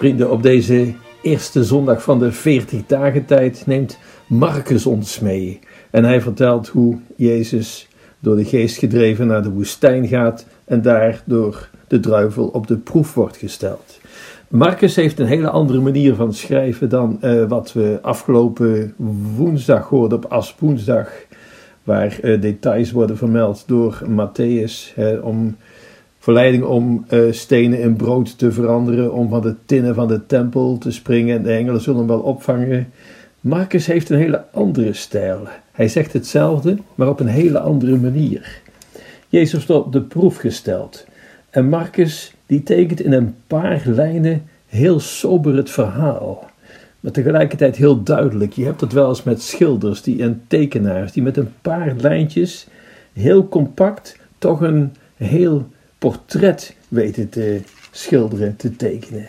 Vrienden, op deze eerste zondag van de 40 dagen tijd neemt Marcus ons mee. En hij vertelt hoe Jezus door de geest gedreven naar de woestijn gaat en daar door de druivel op de proef wordt gesteld. Marcus heeft een hele andere manier van schrijven dan uh, wat we afgelopen woensdag hoorden op Aswoensdag, waar uh, details worden vermeld door Matthäus om verleiding om uh, stenen in brood te veranderen, om van de tinnen van de tempel te springen en de engelen zullen hem wel opvangen. Marcus heeft een hele andere stijl. Hij zegt hetzelfde, maar op een hele andere manier. Jezus wordt op de proef gesteld. En Marcus die tekent in een paar lijnen heel sober het verhaal. Maar tegelijkertijd heel duidelijk. Je hebt het wel eens met schilders die, en tekenaars die met een paar lijntjes heel compact toch een heel portret weten te schilderen, te tekenen.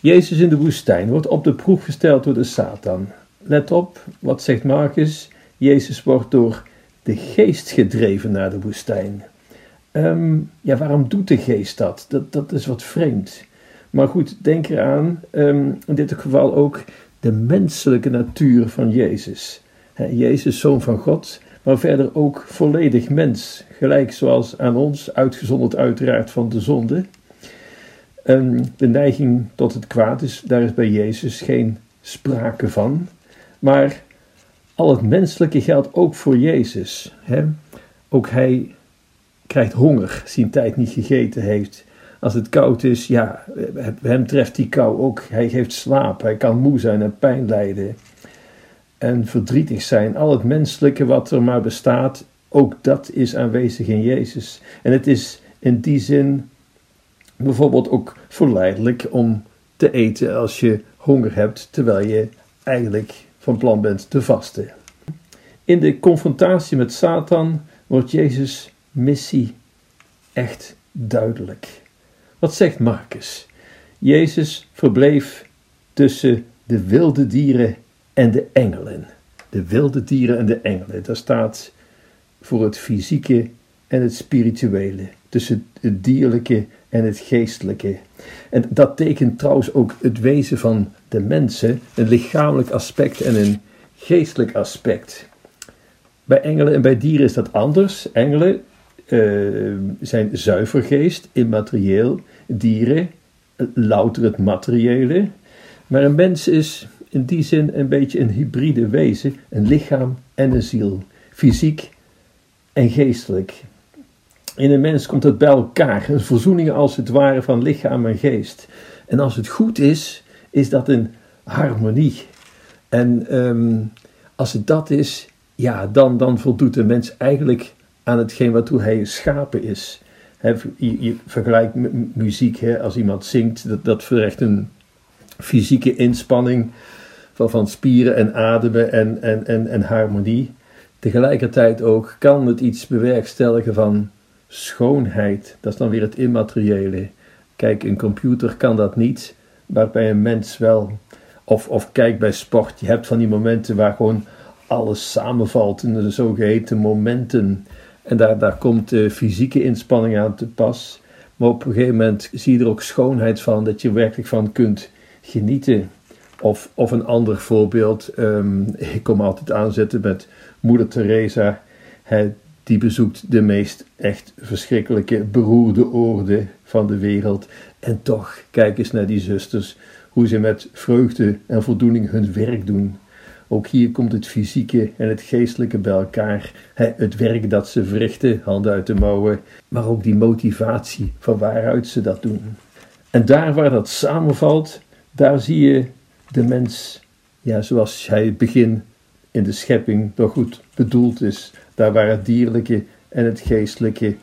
Jezus in de woestijn wordt op de proef gesteld door de Satan. Let op, wat zegt Marcus? Jezus wordt door de geest gedreven naar de woestijn. Ehm, ja, waarom doet de geest dat? dat? Dat is wat vreemd. Maar goed, denk eraan, um, in dit geval ook de menselijke natuur van Jezus. Jezus, zoon van God, maar verder ook volledig mens, gelijk zoals aan ons, uitgezonderd uiteraard van de zonde. En de neiging tot het kwaad is, daar is bij Jezus geen sprake van. Maar al het menselijke geldt ook voor Jezus. Hè? Ook hij krijgt honger, zijn tijd niet gegeten heeft. Als het koud is, ja, hem treft die kou ook. Hij heeft slaap, hij kan moe zijn en pijn lijden en verdrietig zijn. Al het menselijke wat er maar bestaat, ook dat is aanwezig in Jezus. En het is in die zin bijvoorbeeld ook verleidelijk om te eten als je honger hebt, terwijl je eigenlijk van plan bent te vasten. In de confrontatie met Satan wordt Jezus' missie echt duidelijk. Wat zegt Marcus? Jezus verbleef tussen de wilde dieren en de engelen. De wilde dieren en de engelen. Daar staat voor het fysieke en het spirituele. Tussen het dierlijke en het geestelijke. En dat tekent trouwens ook het wezen van de mensen. Een lichamelijk aspect en een geestelijk aspect. Bij engelen en bij dieren is dat anders. Engelen uh, zijn zuivergeest, immaterieel. Dieren, louter het materiële. Maar een mens is in die zin een beetje een hybride wezen, een lichaam en een ziel, fysiek en geestelijk. In een mens komt het bij elkaar, een verzoening als het ware van lichaam en geest. En als het goed is, is dat een harmonie. En ehm, als het dat is, ja, dan, dan voldoet de mens eigenlijk aan hetgeen waartoe hij geschapen is. je, je, vergelijkt muziek, als iemand zingt, dat, dat vergt een fysieke inspanning van, van spieren en ademen en, en, en, en harmonie. Tegelijkertijd ook kan het iets bewerkstelligen van schoonheid. Dat is dan weer het immateriële. Kijk, een computer kan dat niet, maar bij een mens wel. Of, of kijk bij sport. Je hebt van die momenten waar gewoon alles samenvalt in de zogeheten momenten. En daar, daar komt de fysieke inspanning aan te pas. Maar op een gegeven moment zie je er ook schoonheid van, dat je werkelijk van kunt genieten. Of, of een ander voorbeeld, um, ik kom altijd aanzetten met Moeder Teresa. die bezoekt de meest echt verschrikkelijke, beroerde oorden van de wereld. En toch, kijk eens naar die zusters, hoe ze met vreugde en voldoening hun werk doen. Ook hier komt het fysieke en het geestelijke bij elkaar. Het werk dat ze verrichten, handen uit de mouwen, maar ook die motivatie van waaruit ze dat doen. En daar waar dat samenvalt, daar zie je de mens, ja, zoals hij het begin in de schepping toch goed bedoeld is, daar waar het dierlijke en het geestelijke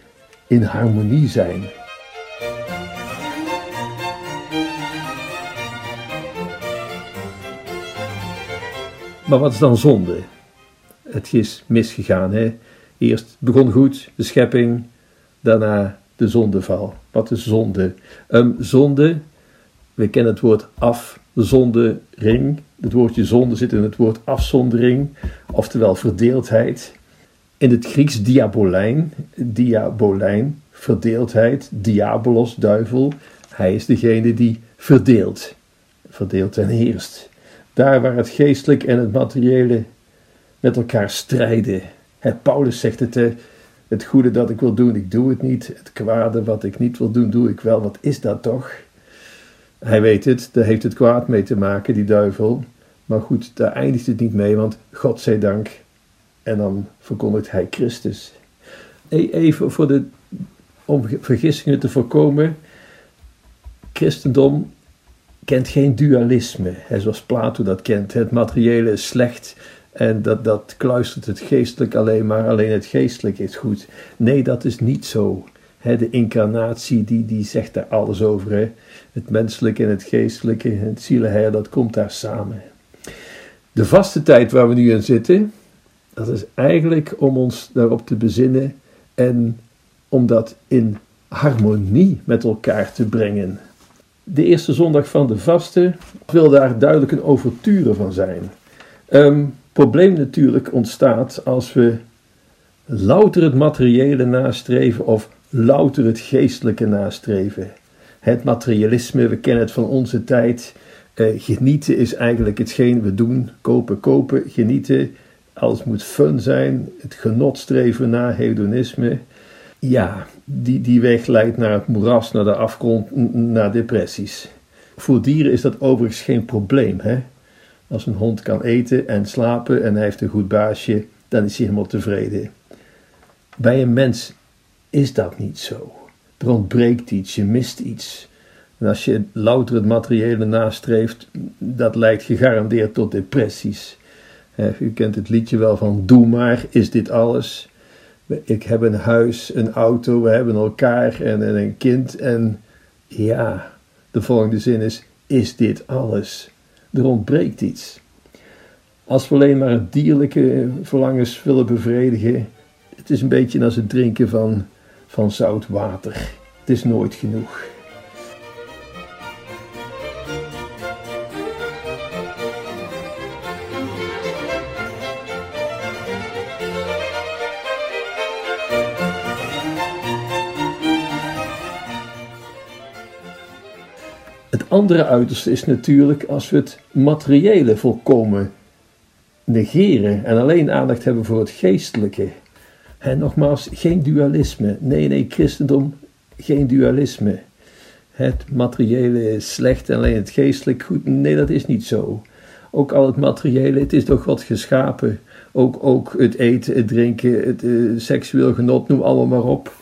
in harmonie zijn. Maar wat is dan zonde? Het is misgegaan. Hè? Eerst begon goed, de schepping, daarna de zondeval. Wat is zonde? Um, zonde, we kennen het woord af, zondering. Het woordje zonde zit in het woord afzondering, oftewel verdeeldheid. In het Grieks diabolijn, diabolijn, verdeeldheid, diabolos, duivel. Hij is degene die verdeeld. Verdeeld en heerst. Daar waar het geestelijk en het materiële met elkaar strijden. Het Paulus zegt het, het goede dat ik wil doen, ik doe het niet. Het kwade wat ik niet wil doen, doe ik wel. Wat is dat toch? Hij weet het, daar heeft het kwaad mee te maken, die duivel. Maar goed, daar eindigt het niet mee, want God zij dank. En dan verkondigt hij Christus. Even voor de, om vergissingen te voorkomen. Christendom kent geen dualisme, zoals Plato dat kent. Het materiële is slecht en dat, dat kluistert het geestelijk alleen maar, alleen het geestelijk is goed. Nee, dat is niet zo. De incarnatie die, die zegt daar alles over. Het menselijke en het geestelijke, het zielenheer, dat komt daar samen. De vaste tijd waar we nu in zitten, dat is eigenlijk om ons daarop te bezinnen en om dat in harmonie met elkaar te brengen. De eerste zondag van de vaste wil daar duidelijk een overture van zijn. Um, probleem natuurlijk ontstaat als we louter het materiële nastreven of louter het geestelijke nastreven. Het materialisme, we kennen het van onze tijd. Eh, genieten is eigenlijk hetgeen we doen. Kopen, kopen, genieten. Alles moet fun zijn. Het genot streven naar hedonisme. Ja, die, die weg leidt naar het moeras, naar de afgrond, naar depressies. Voor dieren is dat overigens geen probleem. Hè? Als een hond kan eten en slapen en hij heeft een goed baasje, dan is hij helemaal tevreden. Bij een mens is dat niet zo. Er ontbreekt iets, je mist iets. En als je louter het materiële nastreeft, dat leidt gegarandeerd tot depressies. U kent het liedje wel van Doe maar, is dit alles? Ik heb een huis, een auto, we hebben elkaar en, en een kind. En ja, de volgende zin is: Is dit alles? Er ontbreekt iets. Als we alleen maar het dierlijke verlangens willen bevredigen, het is een beetje als het drinken van, van zout water. Het is nooit genoeg. andere uiterste is natuurlijk als we het materiële volkomen negeren en alleen aandacht hebben voor het geestelijke. En nogmaals, geen dualisme. Nee, nee, christendom, geen dualisme. Het materiële is slecht en alleen het geestelijk goed. Nee, dat is niet zo. Ook al het materiële, het is door God geschapen. Ook, ook het eten, het drinken, het uh, seksueel genot, noem allemaal maar op.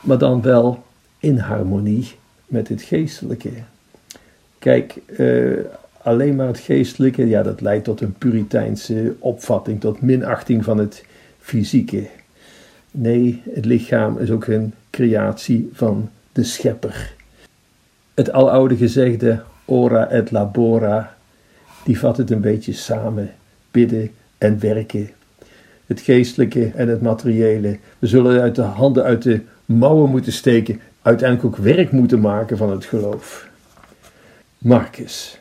Maar dan wel in harmonie met het geestelijke. Kijk, uh, alleen maar het geestelijke, ja, dat leidt tot een puriteinse opvatting, tot minachting van het fysieke. Nee, het lichaam is ook een creatie van de schepper. Het aloude gezegde ora et labora, die vat het een beetje samen. Bidden en werken. Het geestelijke en het materiële. We zullen uit de handen uit de mouwen moeten steken, uiteindelijk ook werk moeten maken van het geloof. Marcus.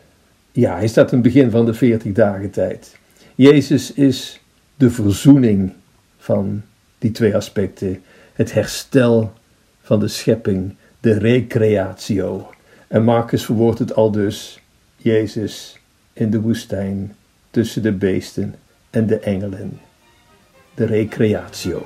Ja, hij staat in het begin van de 40 dagen tijd. Jezus is de verzoening van die twee aspecten. Het herstel van de schepping, de recreatio. En Marcus verwoordt het al dus. Jezus in de woestijn tussen de beesten en de engelen. De recreatio.